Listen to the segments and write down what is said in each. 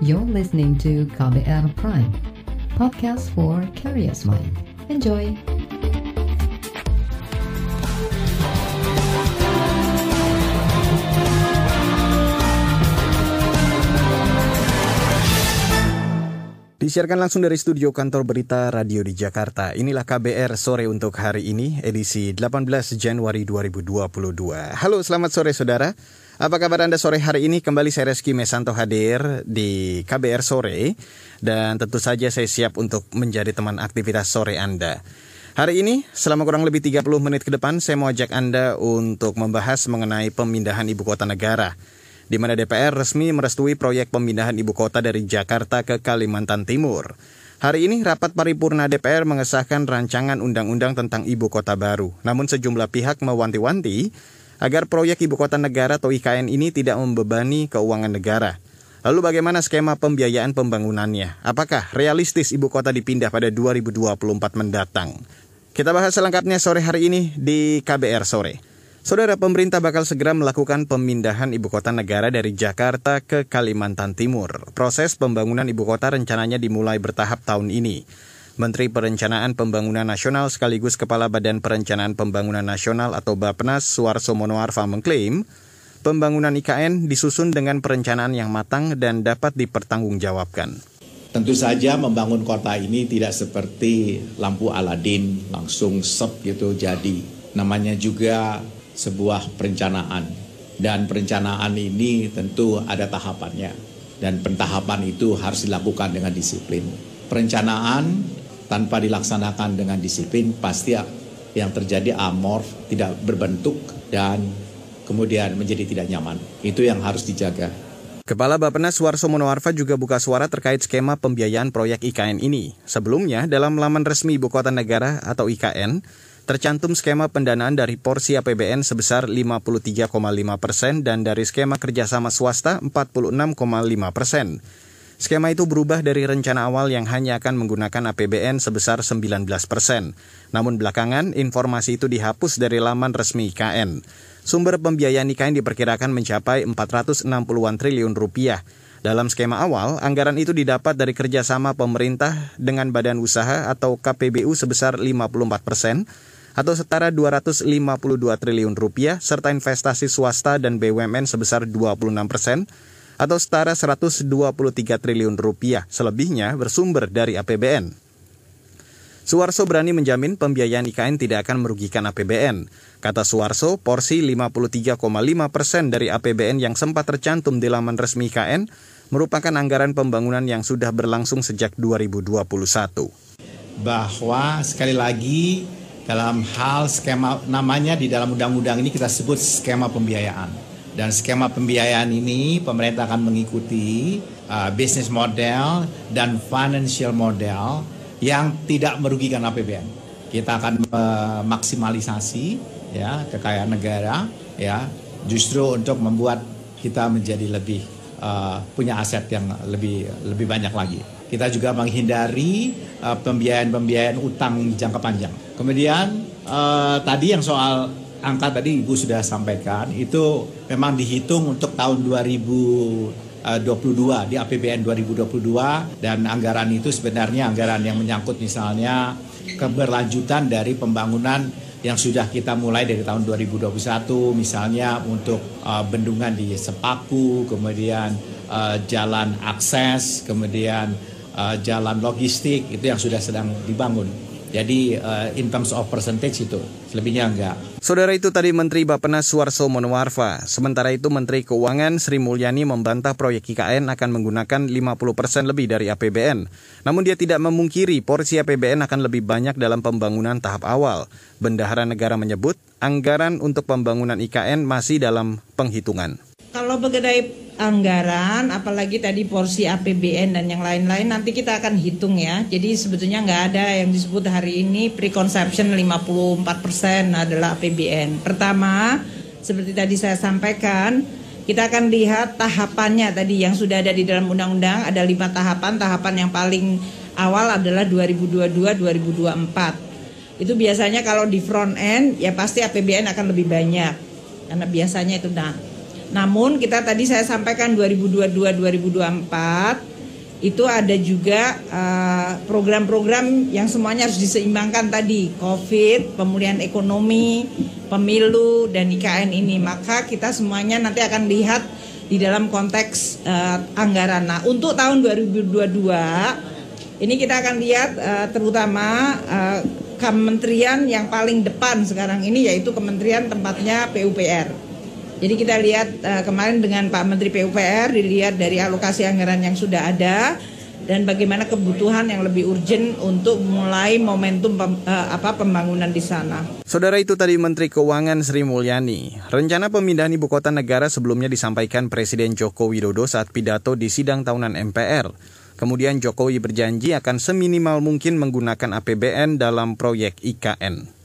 You're listening to KBR Prime, podcast for curious mind. Enjoy! Disiarkan langsung dari studio kantor berita radio di Jakarta. Inilah KBR sore untuk hari ini, edisi 18 Januari 2022. Halo, selamat sore saudara. Apa kabar Anda sore hari ini? Kembali saya Reski Mesanto hadir di KBR sore. Dan tentu saja saya siap untuk menjadi teman aktivitas sore Anda. Hari ini, selama kurang lebih 30 menit ke depan, saya mau ajak Anda untuk membahas mengenai pemindahan ibu kota negara di mana DPR resmi merestui proyek pemindahan ibu kota dari Jakarta ke Kalimantan Timur. Hari ini rapat paripurna DPR mengesahkan rancangan undang-undang tentang ibu kota baru. Namun sejumlah pihak mewanti-wanti agar proyek ibu kota negara atau IKN ini tidak membebani keuangan negara. Lalu bagaimana skema pembiayaan pembangunannya? Apakah realistis ibu kota dipindah pada 2024 mendatang? Kita bahas selengkapnya sore hari ini di KBR sore. Saudara pemerintah bakal segera melakukan pemindahan ibu kota negara dari Jakarta ke Kalimantan Timur. Proses pembangunan ibu kota rencananya dimulai bertahap tahun ini. Menteri Perencanaan Pembangunan Nasional sekaligus Kepala Badan Perencanaan Pembangunan Nasional atau Bappenas Suarso Monoarfa mengklaim, pembangunan IKN disusun dengan perencanaan yang matang dan dapat dipertanggungjawabkan. Tentu saja membangun kota ini tidak seperti lampu Aladin langsung sep gitu jadi. Namanya juga sebuah perencanaan dan perencanaan ini tentu ada tahapannya dan pentahapan itu harus dilakukan dengan disiplin. Perencanaan tanpa dilaksanakan dengan disiplin pasti yang terjadi amorf, tidak berbentuk dan kemudian menjadi tidak nyaman. Itu yang harus dijaga. Kepala Bappenas Suarso Monoarfa juga buka suara terkait skema pembiayaan proyek IKN ini. Sebelumnya, dalam laman resmi Ibu Kota Negara atau IKN, tercantum skema pendanaan dari porsi APBN sebesar 53,5 persen dan dari skema kerjasama swasta 46,5 persen. Skema itu berubah dari rencana awal yang hanya akan menggunakan APBN sebesar 19 persen. Namun belakangan, informasi itu dihapus dari laman resmi IKN. Sumber pembiayaan IKN diperkirakan mencapai 460-an triliun rupiah. Dalam skema awal, anggaran itu didapat dari kerjasama pemerintah dengan badan usaha atau KPBU sebesar 54 persen, atau setara 252 triliun rupiah, serta investasi swasta dan BUMN sebesar 26 persen, atau setara 123 triliun rupiah, selebihnya bersumber dari APBN. Suarso berani menjamin pembiayaan IKN tidak akan merugikan APBN. Kata Suarso, porsi 53,5 persen dari APBN yang sempat tercantum di laman resmi IKN merupakan anggaran pembangunan yang sudah berlangsung sejak 2021. Bahwa sekali lagi dalam hal skema namanya di dalam undang-undang ini kita sebut skema pembiayaan. Dan skema pembiayaan ini pemerintah akan mengikuti uh, bisnis model dan financial model yang tidak merugikan APBN. Kita akan memaksimalisasi ya kekayaan negara ya justru untuk membuat kita menjadi lebih uh, punya aset yang lebih lebih banyak lagi. Kita juga menghindari uh, pembiayaan-pembiayaan utang jangka panjang. Kemudian uh, tadi yang soal angka tadi Ibu sudah sampaikan itu memang dihitung untuk tahun 2022 di APBN 2022 dan anggaran itu sebenarnya anggaran yang menyangkut misalnya keberlanjutan dari pembangunan yang sudah kita mulai dari tahun 2021 misalnya untuk uh, bendungan di Sepaku, kemudian uh, jalan akses, kemudian uh, jalan logistik itu yang sudah sedang dibangun. Jadi uh, in terms of percentage itu, selebihnya enggak. Saudara itu tadi Menteri Bappenas Suarso Monoarfa. Sementara itu Menteri Keuangan Sri Mulyani membantah proyek IKN akan menggunakan 50% lebih dari APBN. Namun dia tidak memungkiri porsi APBN akan lebih banyak dalam pembangunan tahap awal. Bendahara negara menyebut anggaran untuk pembangunan IKN masih dalam penghitungan. Kalau mengenai anggaran, apalagi tadi porsi APBN dan yang lain-lain, nanti kita akan hitung ya. Jadi sebetulnya nggak ada yang disebut hari ini preconception 54% adalah APBN. Pertama, seperti tadi saya sampaikan, kita akan lihat tahapannya tadi yang sudah ada di dalam undang-undang ada lima tahapan. Tahapan yang paling awal adalah 2022-2024. Itu biasanya kalau di front end ya pasti APBN akan lebih banyak karena biasanya itu nah namun kita tadi saya sampaikan 2022-2024 itu ada juga uh, program-program yang semuanya harus diseimbangkan tadi COVID, pemulihan ekonomi, pemilu dan IKN ini maka kita semuanya nanti akan lihat di dalam konteks uh, anggaran. Nah untuk tahun 2022 ini kita akan lihat uh, terutama uh, kementerian yang paling depan sekarang ini yaitu kementerian tempatnya PUPR. Jadi kita lihat uh, kemarin dengan Pak Menteri PUPR dilihat dari alokasi anggaran yang sudah ada dan bagaimana kebutuhan yang lebih urgent untuk mulai momentum pem, uh, apa pembangunan di sana. Saudara itu tadi Menteri Keuangan Sri Mulyani. Rencana pemindahan ibu kota negara sebelumnya disampaikan Presiden Joko Widodo saat pidato di sidang tahunan MPR. Kemudian Jokowi berjanji akan seminimal mungkin menggunakan APBN dalam proyek IKN.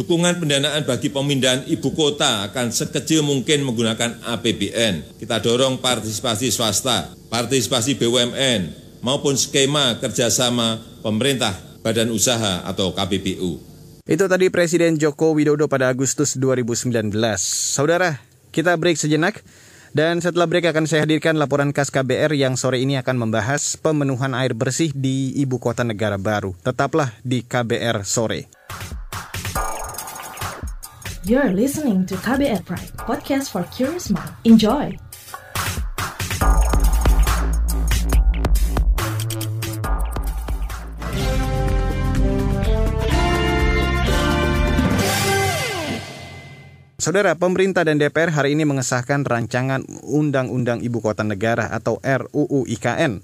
Dukungan pendanaan bagi pemindahan ibu kota akan sekecil mungkin menggunakan APBN. Kita dorong partisipasi swasta, partisipasi BUMN, maupun skema kerjasama pemerintah, badan usaha atau KPBU. Itu tadi Presiden Joko Widodo pada Agustus 2019. Saudara, kita break sejenak. Dan setelah break akan saya hadirkan laporan khas KBR yang sore ini akan membahas pemenuhan air bersih di ibu kota negara baru. Tetaplah di KBR sore. You're listening to KBR Pride, podcast for curious mind. Enjoy! Saudara, pemerintah dan DPR hari ini mengesahkan rancangan Undang-Undang Ibu Kota Negara atau RUU IKN.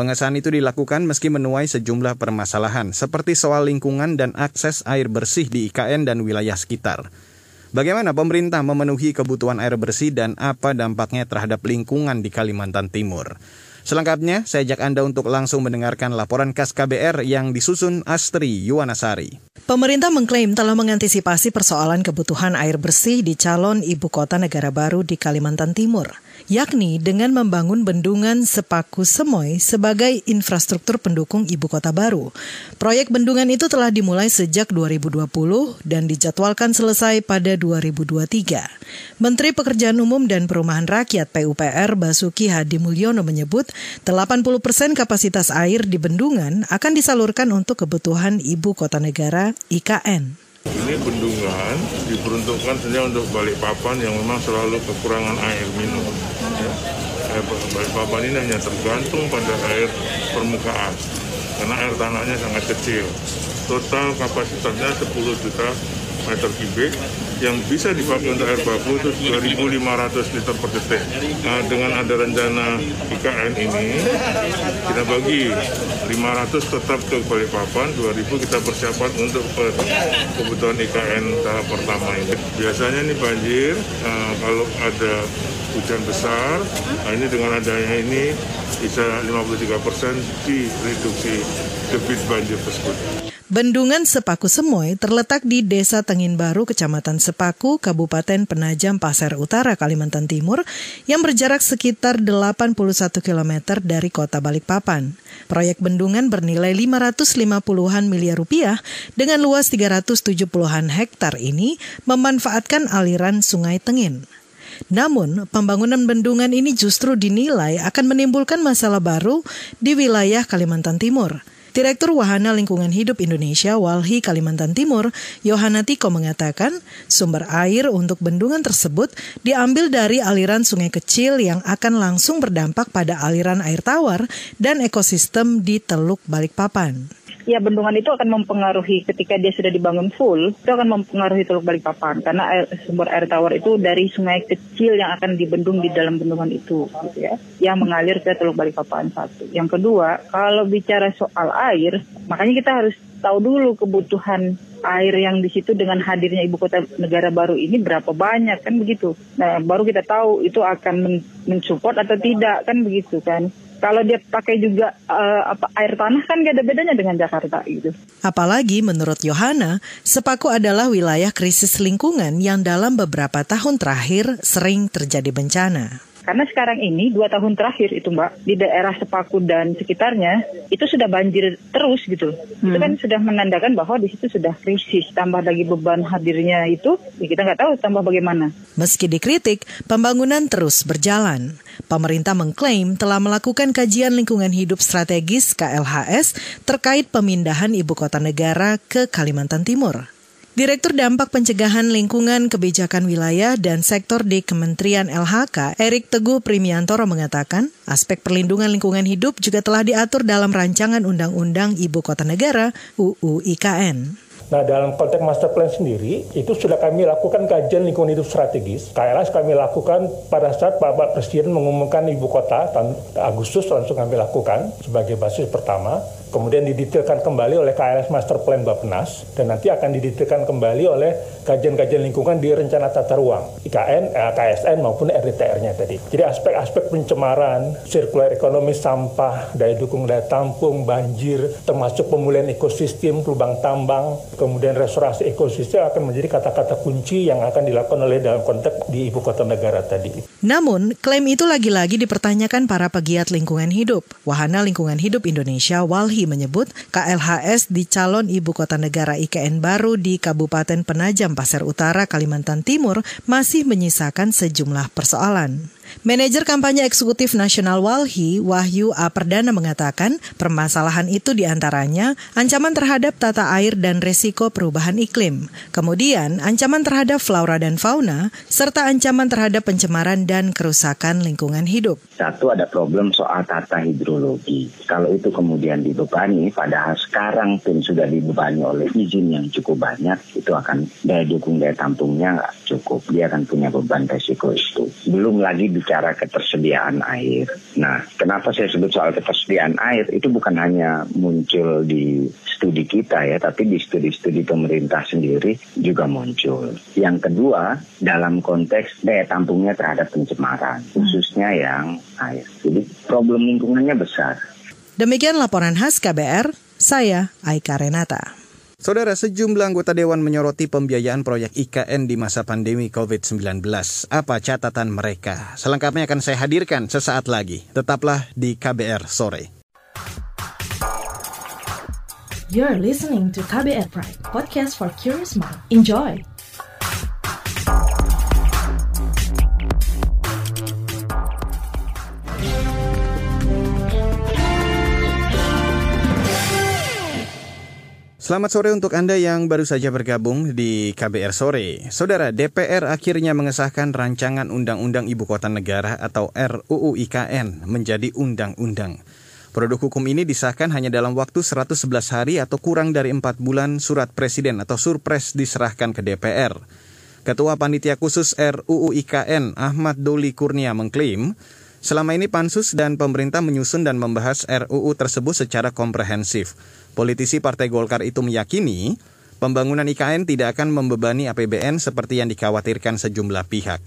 Pengesahan itu dilakukan meski menuai sejumlah permasalahan, seperti soal lingkungan dan akses air bersih di IKN dan wilayah sekitar. Bagaimana pemerintah memenuhi kebutuhan air bersih dan apa dampaknya terhadap lingkungan di Kalimantan Timur? Selengkapnya, saya ajak Anda untuk langsung mendengarkan laporan khas KBR yang disusun Astri Yuwanasari. Pemerintah mengklaim telah mengantisipasi persoalan kebutuhan air bersih di calon ibu kota negara baru di Kalimantan Timur yakni dengan membangun bendungan Sepaku Semoy sebagai infrastruktur pendukung ibu kota baru. Proyek bendungan itu telah dimulai sejak 2020 dan dijadwalkan selesai pada 2023. Menteri Pekerjaan Umum dan Perumahan Rakyat PUPR Basuki Hadi Mulyono menyebut 80 persen kapasitas air di bendungan akan disalurkan untuk kebutuhan ibu kota negara IKN. Ini bendungan diperuntukkan saja untuk balik papan yang memang selalu kekurangan air minum. Ya. Balik papan ini hanya tergantung pada air permukaan karena air tanahnya sangat kecil. Total kapasitasnya 10 juta meter kubik yang bisa dipakai untuk air baku itu 2.500 liter per detik. Nah, dengan ada rencana IKN ini, kita bagi 500 tetap ke Balikpapan, 2.000 kita persiapan untuk kebutuhan IKN tahap pertama ini. Biasanya ini banjir, nah, kalau ada hujan besar, nah ini dengan adanya ini bisa 53 persen direduksi debit banjir tersebut. Bendungan Sepaku Semoy terletak di Desa Tengin Baru, Kecamatan Sepaku, Kabupaten Penajam Pasir Utara, Kalimantan Timur, yang berjarak sekitar 81 km dari kota Balikpapan. Proyek bendungan bernilai 550-an miliar rupiah dengan luas 370-an hektar ini memanfaatkan aliran Sungai Tengin. Namun, pembangunan bendungan ini justru dinilai akan menimbulkan masalah baru di wilayah Kalimantan Timur. Direktur Wahana Lingkungan Hidup Indonesia Walhi Kalimantan Timur, Yohana Tiko mengatakan, sumber air untuk bendungan tersebut diambil dari aliran sungai kecil yang akan langsung berdampak pada aliran air tawar dan ekosistem di Teluk Balikpapan ya bendungan itu akan mempengaruhi ketika dia sudah dibangun full, itu akan mempengaruhi Teluk Balikpapan karena air, sumber air tawar itu dari sungai kecil yang akan dibendung di dalam bendungan itu, gitu ya, yang mengalir ke Teluk Balikpapan satu. Yang kedua, kalau bicara soal air, makanya kita harus tahu dulu kebutuhan air yang di situ dengan hadirnya ibu kota negara baru ini berapa banyak kan begitu. Nah, baru kita tahu itu akan mensupport atau tidak kan begitu kan. Kalau dia pakai juga uh, apa air tanah kan gak ada bedanya dengan Jakarta gitu. Apalagi menurut Yohana, Sepaku adalah wilayah krisis lingkungan yang dalam beberapa tahun terakhir sering terjadi bencana Karena sekarang ini dua tahun terakhir itu Mbak di daerah Sepaku dan sekitarnya itu sudah banjir terus gitu. Hmm. Itu kan sudah menandakan bahwa di situ sudah krisis. Tambah lagi beban hadirnya itu, ya kita nggak tahu tambah bagaimana. Meski dikritik, pembangunan terus berjalan. Pemerintah mengklaim telah melakukan kajian lingkungan hidup strategis KLHS terkait pemindahan ibu kota negara ke Kalimantan Timur. Direktur Dampak Pencegahan Lingkungan Kebijakan Wilayah dan Sektor di Kementerian LHK, Erik Teguh Primiantoro mengatakan, aspek perlindungan lingkungan hidup juga telah diatur dalam rancangan Undang-Undang Ibu Kota Negara UU IKN. Nah dalam konteks master plan sendiri itu sudah kami lakukan kajian lingkungan hidup strategis. KLS kami lakukan pada saat Bapak Presiden mengumumkan ibu kota Agustus langsung kami lakukan sebagai basis pertama. Kemudian didetailkan kembali oleh KLS Master Plan Bappenas dan nanti akan didetailkan kembali oleh kajian-kajian lingkungan di rencana tata ruang IKN, eh, KSN maupun RDTR-nya tadi. Jadi aspek-aspek pencemaran, sirkular ekonomi sampah, daya dukung daya tampung, banjir, termasuk pemulihan ekosistem, lubang tambang, kemudian restorasi ekosistem akan menjadi kata-kata kunci yang akan dilakukan oleh dalam konteks di ibu kota negara tadi. Namun, klaim itu lagi-lagi dipertanyakan para pegiat lingkungan hidup. Wahana Lingkungan Hidup Indonesia Walhi menyebut KLHS di calon ibu kota negara IKN baru di Kabupaten Penajam Pasir Utara, Kalimantan Timur masih menyisakan sejumlah persoalan. Manajer kampanye eksekutif nasional Walhi, Wahyu A. Perdana mengatakan permasalahan itu di antaranya ancaman terhadap tata air dan resiko perubahan iklim, kemudian ancaman terhadap flora dan fauna, serta ancaman terhadap pencemaran dan kerusakan lingkungan hidup. Satu ada problem soal tata hidrologi. Kalau itu kemudian dibebani, padahal sekarang pun sudah dibebani oleh izin yang cukup banyak, itu akan daya dukung daya tampungnya nggak cukup. Dia akan punya beban resiko itu. Belum lagi bicara ketersediaan air. Nah, kenapa saya sebut soal ketersediaan air? Itu bukan hanya muncul di studi kita ya, tapi di studi-studi pemerintah sendiri juga muncul. Yang kedua, dalam konteks daya tampungnya terhadap pencemaran, khususnya yang air. Jadi problem lingkungannya besar. Demikian laporan khas KBR, saya Aika Renata. Saudara, sejumlah anggota Dewan menyoroti pembiayaan proyek IKN di masa pandemi COVID-19. Apa catatan mereka? Selengkapnya akan saya hadirkan sesaat lagi. Tetaplah di KBR Sore. You're listening to KBR Pride, podcast for curious mind. Enjoy! Selamat sore untuk Anda yang baru saja bergabung di KBR Sore. Saudara, DPR akhirnya mengesahkan rancangan Undang-Undang Ibu Kota Negara atau RUU IKN menjadi undang-undang. Produk hukum ini disahkan hanya dalam waktu 111 hari atau kurang dari 4 bulan surat presiden atau surpres diserahkan ke DPR. Ketua Panitia Khusus RUU IKN Ahmad Doli Kurnia mengklaim, selama ini Pansus dan pemerintah menyusun dan membahas RUU tersebut secara komprehensif. Politisi Partai Golkar itu meyakini pembangunan IKN tidak akan membebani APBN seperti yang dikhawatirkan sejumlah pihak.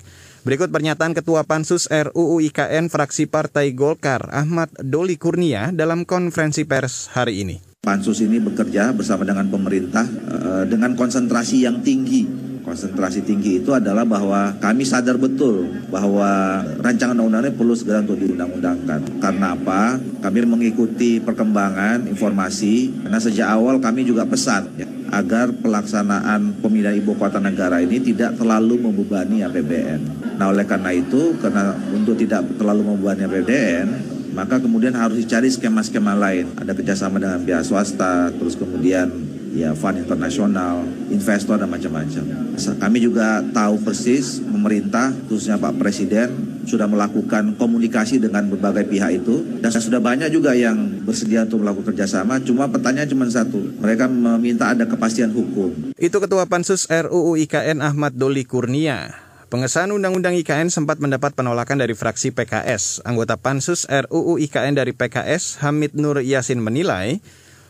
Berikut pernyataan Ketua Pansus RUU IKN fraksi Partai Golkar Ahmad Doli Kurnia dalam konferensi pers hari ini. Pansus ini bekerja bersama dengan pemerintah uh, dengan konsentrasi yang tinggi konsentrasi tinggi itu adalah bahwa kami sadar betul bahwa rancangan undang-undang ini perlu segera untuk diundang-undangkan. Karena apa? Kami mengikuti perkembangan informasi karena sejak awal kami juga pesan ya, agar pelaksanaan pemindahan ibu kota negara ini tidak terlalu membebani APBN. Nah oleh karena itu, karena untuk tidak terlalu membebani APBN, maka kemudian harus dicari skema-skema lain. Ada kerjasama dengan pihak swasta, terus kemudian ya fund internasional, investor dan macam-macam. Kami juga tahu persis pemerintah, khususnya Pak Presiden sudah melakukan komunikasi dengan berbagai pihak itu dan sudah banyak juga yang bersedia untuk melakukan kerjasama. Cuma pertanyaan cuma satu, mereka meminta ada kepastian hukum. Itu Ketua Pansus RUU IKN Ahmad Doli Kurnia. Pengesahan Undang-Undang IKN sempat mendapat penolakan dari fraksi PKS. Anggota Pansus RUU IKN dari PKS, Hamid Nur Yasin menilai,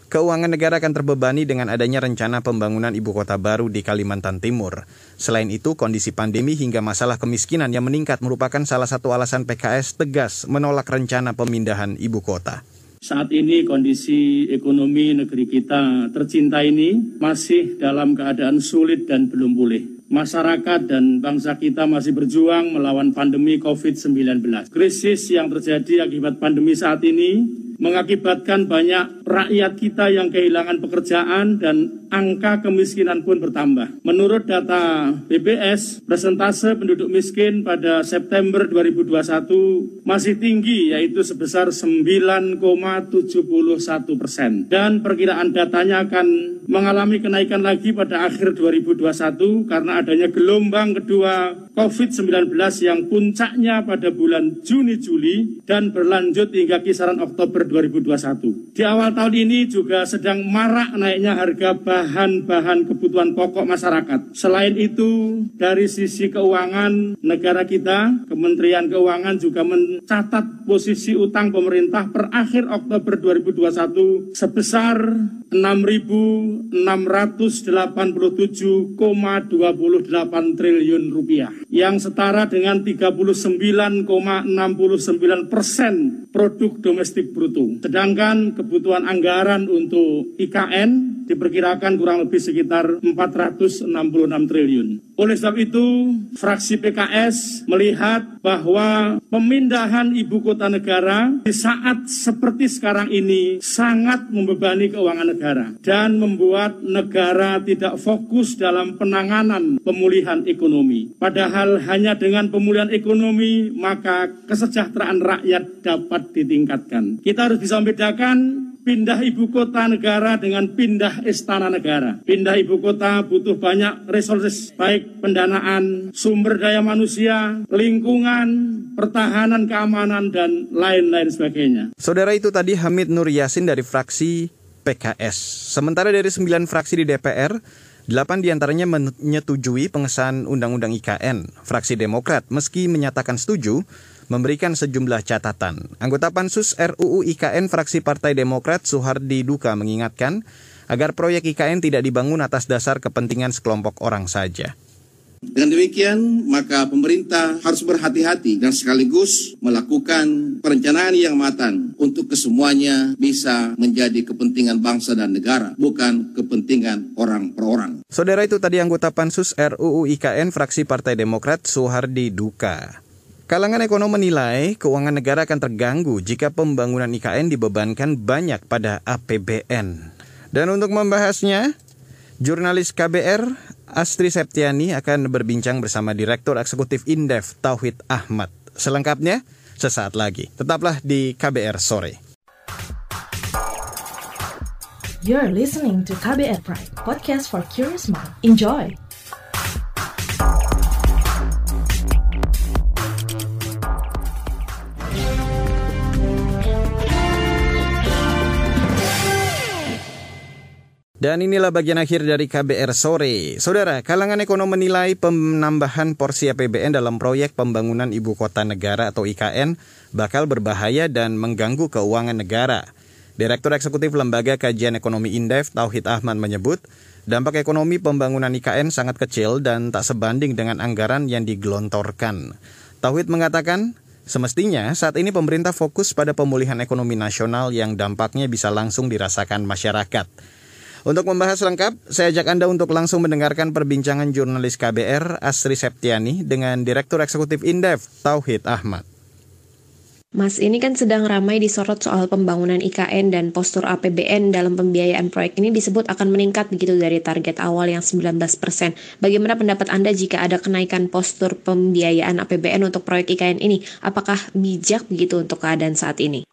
keuangan negara akan terbebani dengan adanya rencana pembangunan ibu kota baru di Kalimantan Timur. Selain itu, kondisi pandemi hingga masalah kemiskinan yang meningkat merupakan salah satu alasan PKS tegas menolak rencana pemindahan ibu kota. Saat ini kondisi ekonomi negeri kita tercinta ini masih dalam keadaan sulit dan belum pulih. masyarakat dan bangsa kita masih berjuang melawan pandemi COVID-19. Krisis yang terjadi akibat pandemi saat ini mengakibatkan banyak rakyat kita yang kehilangan pekerjaan dan angka kemiskinan pun bertambah. Menurut data BPS, presentase penduduk miskin pada September 2021 masih tinggi yaitu sebesar 9,71 persen. Dan perkiraan datanya akan mengalami kenaikan lagi pada akhir 2021 karena adanya gelombang kedua COVID-19 yang puncaknya pada bulan Juni-Juli dan berlanjut hingga kisaran Oktober 2021. Di awal tahun ini juga sedang marak naiknya harga bahan-bahan kebutuhan pokok masyarakat. Selain itu, dari sisi keuangan negara kita, Kementerian Keuangan juga mencatat posisi utang pemerintah per akhir Oktober 2021 sebesar 6.687,28 triliun rupiah yang setara dengan 39,69 persen produk domestik bruto. Sedangkan kebutuhan anggaran untuk IKN diperkirakan kurang lebih sekitar 466 triliun. Oleh sebab itu, fraksi PKS melihat bahwa pemindahan ibu kota negara di saat seperti sekarang ini sangat membebani keuangan negara dan membuat negara tidak fokus dalam penanganan pemulihan ekonomi. Padahal hanya dengan pemulihan ekonomi maka kesejahteraan rakyat dapat ditingkatkan. Kita harus bisa membedakan pindah ibu kota negara dengan pindah istana negara. Pindah ibu kota butuh banyak resources, baik pendanaan, sumber daya manusia, lingkungan, pertahanan keamanan, dan lain-lain sebagainya. Saudara itu tadi Hamid Nur Yasin dari fraksi PKS. Sementara dari sembilan fraksi di DPR, Delapan di antaranya menyetujui pengesahan Undang-Undang IKN. Fraksi Demokrat, meski menyatakan setuju, memberikan sejumlah catatan. Anggota Pansus RUU IKN fraksi Partai Demokrat Suhardi Duka mengingatkan agar proyek IKN tidak dibangun atas dasar kepentingan sekelompok orang saja. Dengan demikian, maka pemerintah harus berhati-hati dan sekaligus melakukan perencanaan yang matang untuk kesemuanya bisa menjadi kepentingan bangsa dan negara, bukan kepentingan orang per orang. Saudara itu tadi anggota Pansus RUU IKN fraksi Partai Demokrat Suhardi Duka. Kalangan ekonom menilai keuangan negara akan terganggu jika pembangunan IKN dibebankan banyak pada APBN. Dan untuk membahasnya, jurnalis KBR Astri Septiani akan berbincang bersama Direktur Eksekutif Indef Tauhid Ahmad. Selengkapnya sesaat lagi. Tetaplah di KBR sore. You're listening to KBR Pride, podcast for curious mind. Enjoy. Dan inilah bagian akhir dari KBR sore. Saudara, kalangan ekonom menilai penambahan porsi APBN dalam proyek pembangunan ibu kota negara atau IKN bakal berbahaya dan mengganggu keuangan negara. Direktur Eksekutif Lembaga Kajian Ekonomi Indef Tauhid Ahmad menyebut, dampak ekonomi pembangunan IKN sangat kecil dan tak sebanding dengan anggaran yang digelontorkan. Tauhid mengatakan, semestinya saat ini pemerintah fokus pada pemulihan ekonomi nasional yang dampaknya bisa langsung dirasakan masyarakat. Untuk membahas lengkap, saya ajak Anda untuk langsung mendengarkan perbincangan jurnalis KBR Asri Septiani dengan Direktur Eksekutif Indef Tauhid Ahmad. Mas, ini kan sedang ramai disorot soal pembangunan IKN dan postur APBN dalam pembiayaan proyek ini disebut akan meningkat begitu dari target awal yang 19%. Bagaimana pendapat Anda jika ada kenaikan postur pembiayaan APBN untuk proyek IKN ini? Apakah bijak begitu untuk keadaan saat ini?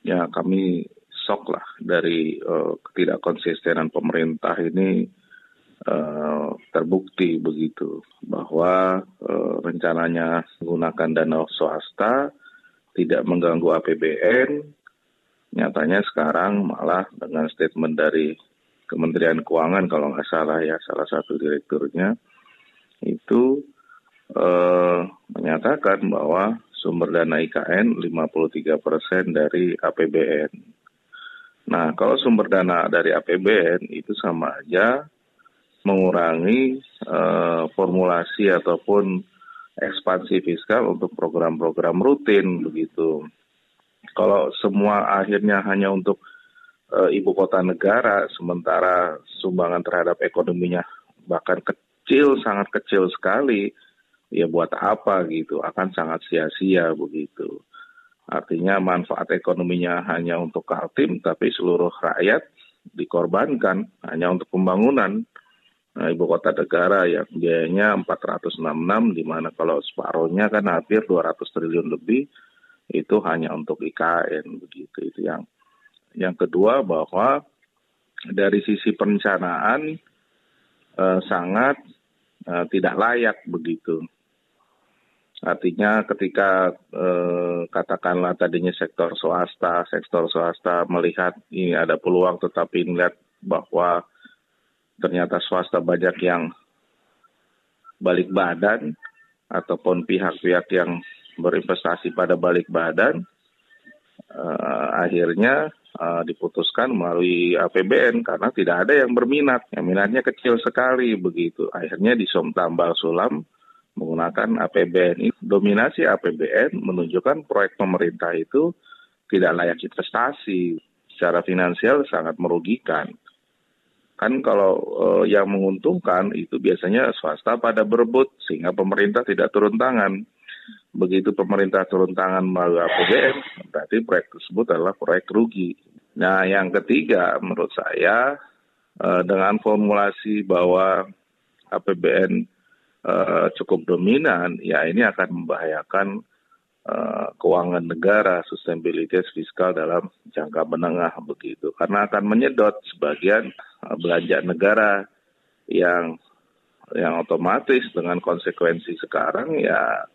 Ya, kami shock lah dari uh, ketidakkonsistenan pemerintah ini uh, terbukti begitu bahwa uh, rencananya menggunakan dana swasta tidak mengganggu APBN nyatanya sekarang malah dengan statement dari Kementerian Keuangan kalau nggak salah ya salah satu direkturnya itu uh, menyatakan bahwa sumber dana IKN 53 persen dari APBN. Nah, kalau sumber dana dari APBN itu sama aja mengurangi uh, formulasi ataupun ekspansi fiskal untuk program-program rutin begitu. Kalau semua akhirnya hanya untuk uh, ibu kota negara, sementara sumbangan terhadap ekonominya bahkan kecil kecil, sangat kecil sekali, ya buat apa gitu, akan sangat sia-sia begitu. Artinya manfaat ekonominya hanya untuk Kaltim, tapi seluruh rakyat dikorbankan hanya untuk pembangunan nah, ibu kota negara yang biayanya 466, di mana kalau separohnya kan hampir 200 triliun lebih, itu hanya untuk IKN begitu. Itu yang yang kedua bahwa dari sisi perencanaan eh, sangat eh, tidak layak begitu. Artinya ketika eh, katakanlah tadinya sektor swasta, sektor swasta melihat ini ada peluang tetapi melihat bahwa ternyata swasta banyak yang balik badan ataupun pihak-pihak yang berinvestasi pada balik badan, eh, akhirnya uh, diputuskan melalui APBN karena tidak ada yang berminat. Yang minatnya kecil sekali begitu. Akhirnya disom tambal sulam menggunakan APBN. Dominasi APBN menunjukkan proyek pemerintah itu tidak layak investasi. Secara finansial sangat merugikan. Kan kalau uh, yang menguntungkan itu biasanya swasta pada berebut sehingga pemerintah tidak turun tangan begitu pemerintah turun tangan melalui APBN, berarti proyek tersebut adalah proyek rugi. Nah, yang ketiga menurut saya eh, dengan formulasi bahwa APBN eh, cukup dominan, ya ini akan membahayakan eh, keuangan negara, sustainability fiskal dalam jangka menengah begitu, karena akan menyedot sebagian belanja negara yang yang otomatis dengan konsekuensi sekarang ya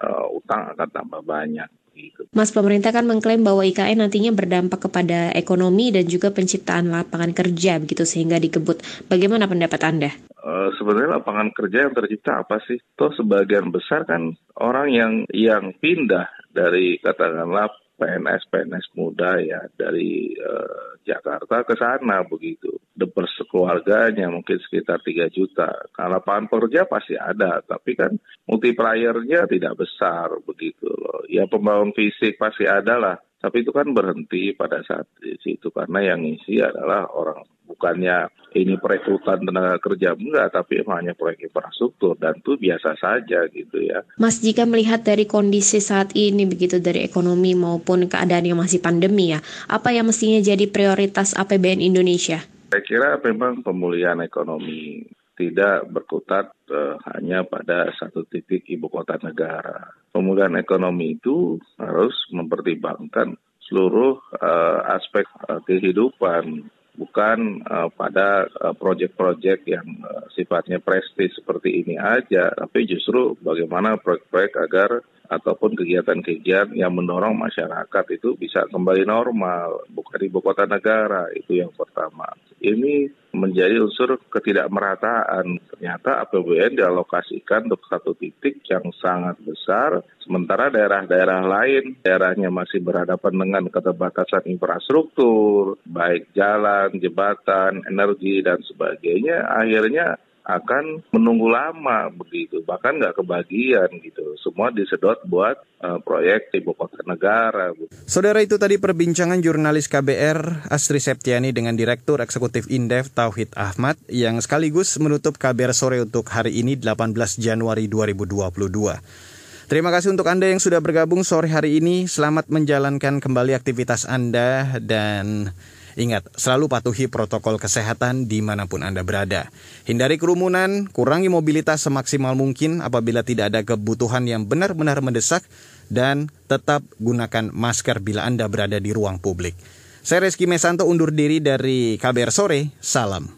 uh, utang akan tambah banyak. Gitu. Mas, pemerintah kan mengklaim bahwa IKN nantinya berdampak kepada ekonomi dan juga penciptaan lapangan kerja begitu sehingga dikebut. Bagaimana pendapat Anda? Uh, sebenarnya lapangan kerja yang tercipta apa sih? Toh sebagian besar kan orang yang yang pindah dari katakanlah PNS PNS muda ya dari uh, Jakarta ke sana begitu. Depers keluarganya mungkin sekitar 3 juta. Kalau lapangan kerja pasti ada, tapi kan multipliernya tidak besar begitu. Ya pembangun fisik pasti ada lah. Tapi itu kan berhenti pada saat di situ karena yang isi adalah orang bukannya ini perekrutan tenaga kerja enggak, tapi hanya proyek infrastruktur dan itu biasa saja gitu ya. Mas jika melihat dari kondisi saat ini begitu dari ekonomi maupun keadaan yang masih pandemi ya, apa yang mestinya jadi prioritas APBN Indonesia? Saya kira memang pemulihan ekonomi tidak berkutat uh, hanya pada satu titik ibu kota negara. Pemulihan ekonomi itu harus mempertimbangkan seluruh uh, aspek uh, kehidupan bukan uh, pada proyek-proyek uh, yang uh, sifatnya prestis seperti ini aja, tapi justru bagaimana proyek-proyek agar ataupun kegiatan-kegiatan yang mendorong masyarakat itu bisa kembali normal, bukan ibu kota negara, itu yang pertama. Ini menjadi unsur ketidakmerataan. Ternyata APBN dialokasikan untuk satu titik yang sangat besar, sementara daerah-daerah lain, daerahnya masih berhadapan dengan keterbatasan infrastruktur, baik jalan, jembatan, energi, dan sebagainya, akhirnya akan menunggu lama begitu bahkan nggak kebagian gitu semua disedot buat uh, proyek ibu kota negara. Saudara itu tadi perbincangan jurnalis KBR Astri Septiani dengan Direktur Eksekutif Indef Tauhid Ahmad yang sekaligus menutup KBR sore untuk hari ini 18 Januari 2022. Terima kasih untuk Anda yang sudah bergabung sore hari ini. Selamat menjalankan kembali aktivitas Anda dan Ingat, selalu patuhi protokol kesehatan di mana pun Anda berada. Hindari kerumunan, kurangi mobilitas semaksimal mungkin apabila tidak ada kebutuhan yang benar-benar mendesak, dan tetap gunakan masker bila Anda berada di ruang publik. Saya Reski Mesanto undur diri dari KBR Sore, salam.